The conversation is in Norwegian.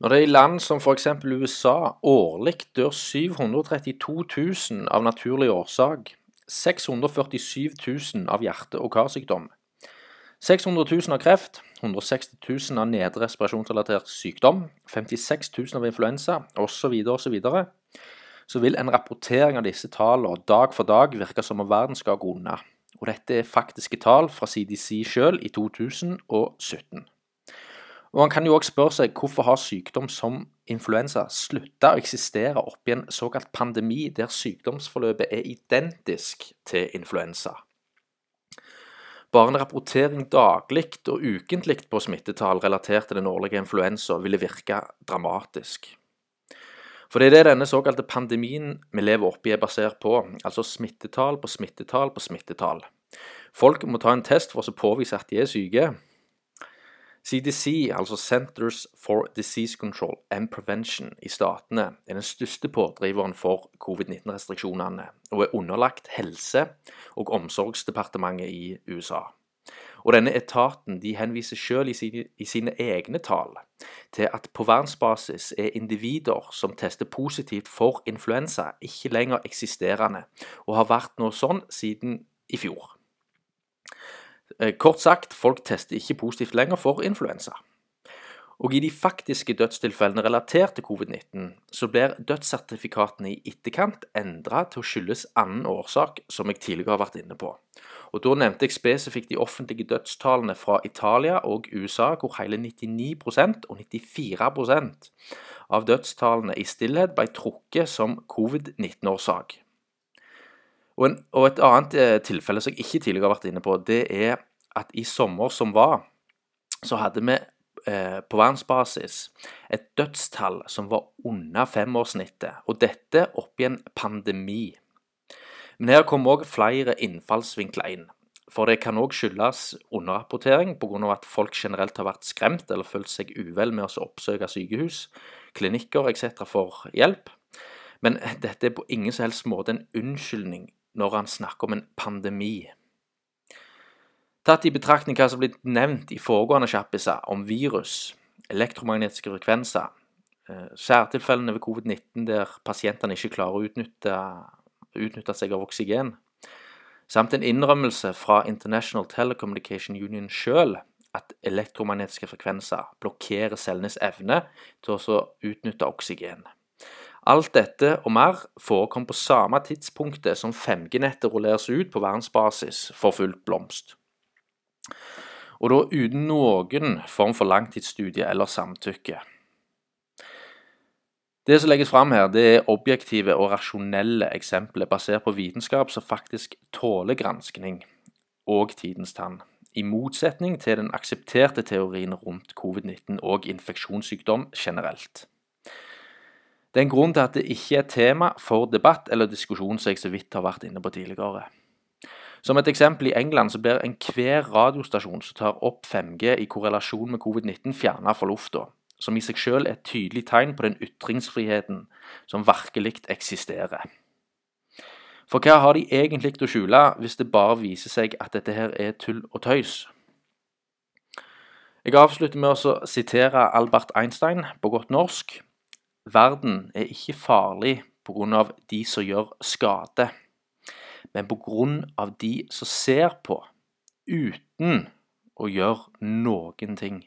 Når det i land som f.eks. USA årlig dør 732 000 av naturlig årsak, 647 000 av hjerte- og karsykdom, 600 000 av kreft, 160 000 av nedre respirasjonsrelatert sykdom, 56 000 av influensa osv., så, videre, så vil en rapportering av disse tallene dag for dag virke som om verden skal gå unna. Og dette er faktiske tall fra CDC sjøl i 2017. Og Man kan jo også spørre seg hvorfor har sykdom som influensa slutta å eksistere oppi en såkalt pandemi der sykdomsforløpet er identisk til influensa. Bare en rapportering daglig og ukentlig på smittetall relatert til den årlige influensa ville virke dramatisk. For det er det denne såkalte pandemien vi lever oppi er basert på, altså smittetall på smittetall på smittetall. Folk må ta en test for å påvise at de er syke, CDC, altså Centers for Disease Control and Prevention i statene, er den største pådriveren for covid-19-restriksjonene og er underlagt Helse- og omsorgsdepartementet i USA. Og denne etaten de henviser selv i sine, i sine egne tall til at på verdensbasis er individer som tester positivt for influensa, ikke lenger eksisterende, og har vært noe sånn siden i fjor. Eh, kort sagt, folk tester ikke positivt lenger for influensa. Og i de faktiske dødstilfellene relatert til covid-19, så blir dødssertifikatene i etterkant endra til å skyldes annen årsak, som jeg tidligere har vært inne på. Og Da nevnte jeg spesifikt de offentlige dødstallene fra Italia og USA, hvor hele 99% og 94% av dødstallene i stillhet ble trukket som covid-19-årsak. Og, en, og, et annet eh, tilfelle som jeg ikke tidligere har vært inne på, det er at i sommer som var, så hadde vi eh, på verdensbasis et dødstall som var under femårssnittet. Og dette oppi en pandemi. Men her kom òg flere innfallsvinkler inn. For det kan òg skyldes underrapportering pga. at folk generelt har vært skremt eller følt seg uvel med å oppsøke sykehus, klinikker etc. for hjelp. Men dette er på ingen som helst måte en unnskyldning når han snakker om en pandemi. Tatt i betraktning hva som er blitt nevnt i foregående kjappiser om virus, elektromagnetiske frekvenser, eh, særtilfellene ved covid-19 der pasientene ikke klarer å utnytte, utnytte seg av oksygen, samt en innrømmelse fra International Telecommunication Union sjøl at elektromagnetiske frekvenser blokkerer cellenes evne til å utnytte oksygen. Alt dette og mer forekom på samme tidspunktet som 5G-nettet rulleres ut på verdensbasis for fullt blomst. Og da uten noen form for langtidsstudie eller samtykke. Det som legges fram her, det er objektive og rasjonelle eksempler basert på vitenskap som faktisk tåler granskning og tidens tann, i motsetning til den aksepterte teorien rundt covid-19 og infeksjonssykdom generelt. Det er en grunn til at det ikke er tema for debatt eller diskusjon, som jeg så vidt har vært inne på tidligere. Som et eksempel i England så blir enhver radiostasjon som tar opp 5G i korrelasjon med covid-19, fjernet fra lufta, som i seg selv er et tydelig tegn på den ytringsfriheten som virkelig eksisterer. For hva har de egentlig å skjule hvis det bare viser seg at dette her er tull og tøys? Jeg avslutter med å sitere Albert Einstein på godt norsk. Verden er ikke farlig pga. de som gjør skade, men pga. de som ser på uten å gjøre noen ting.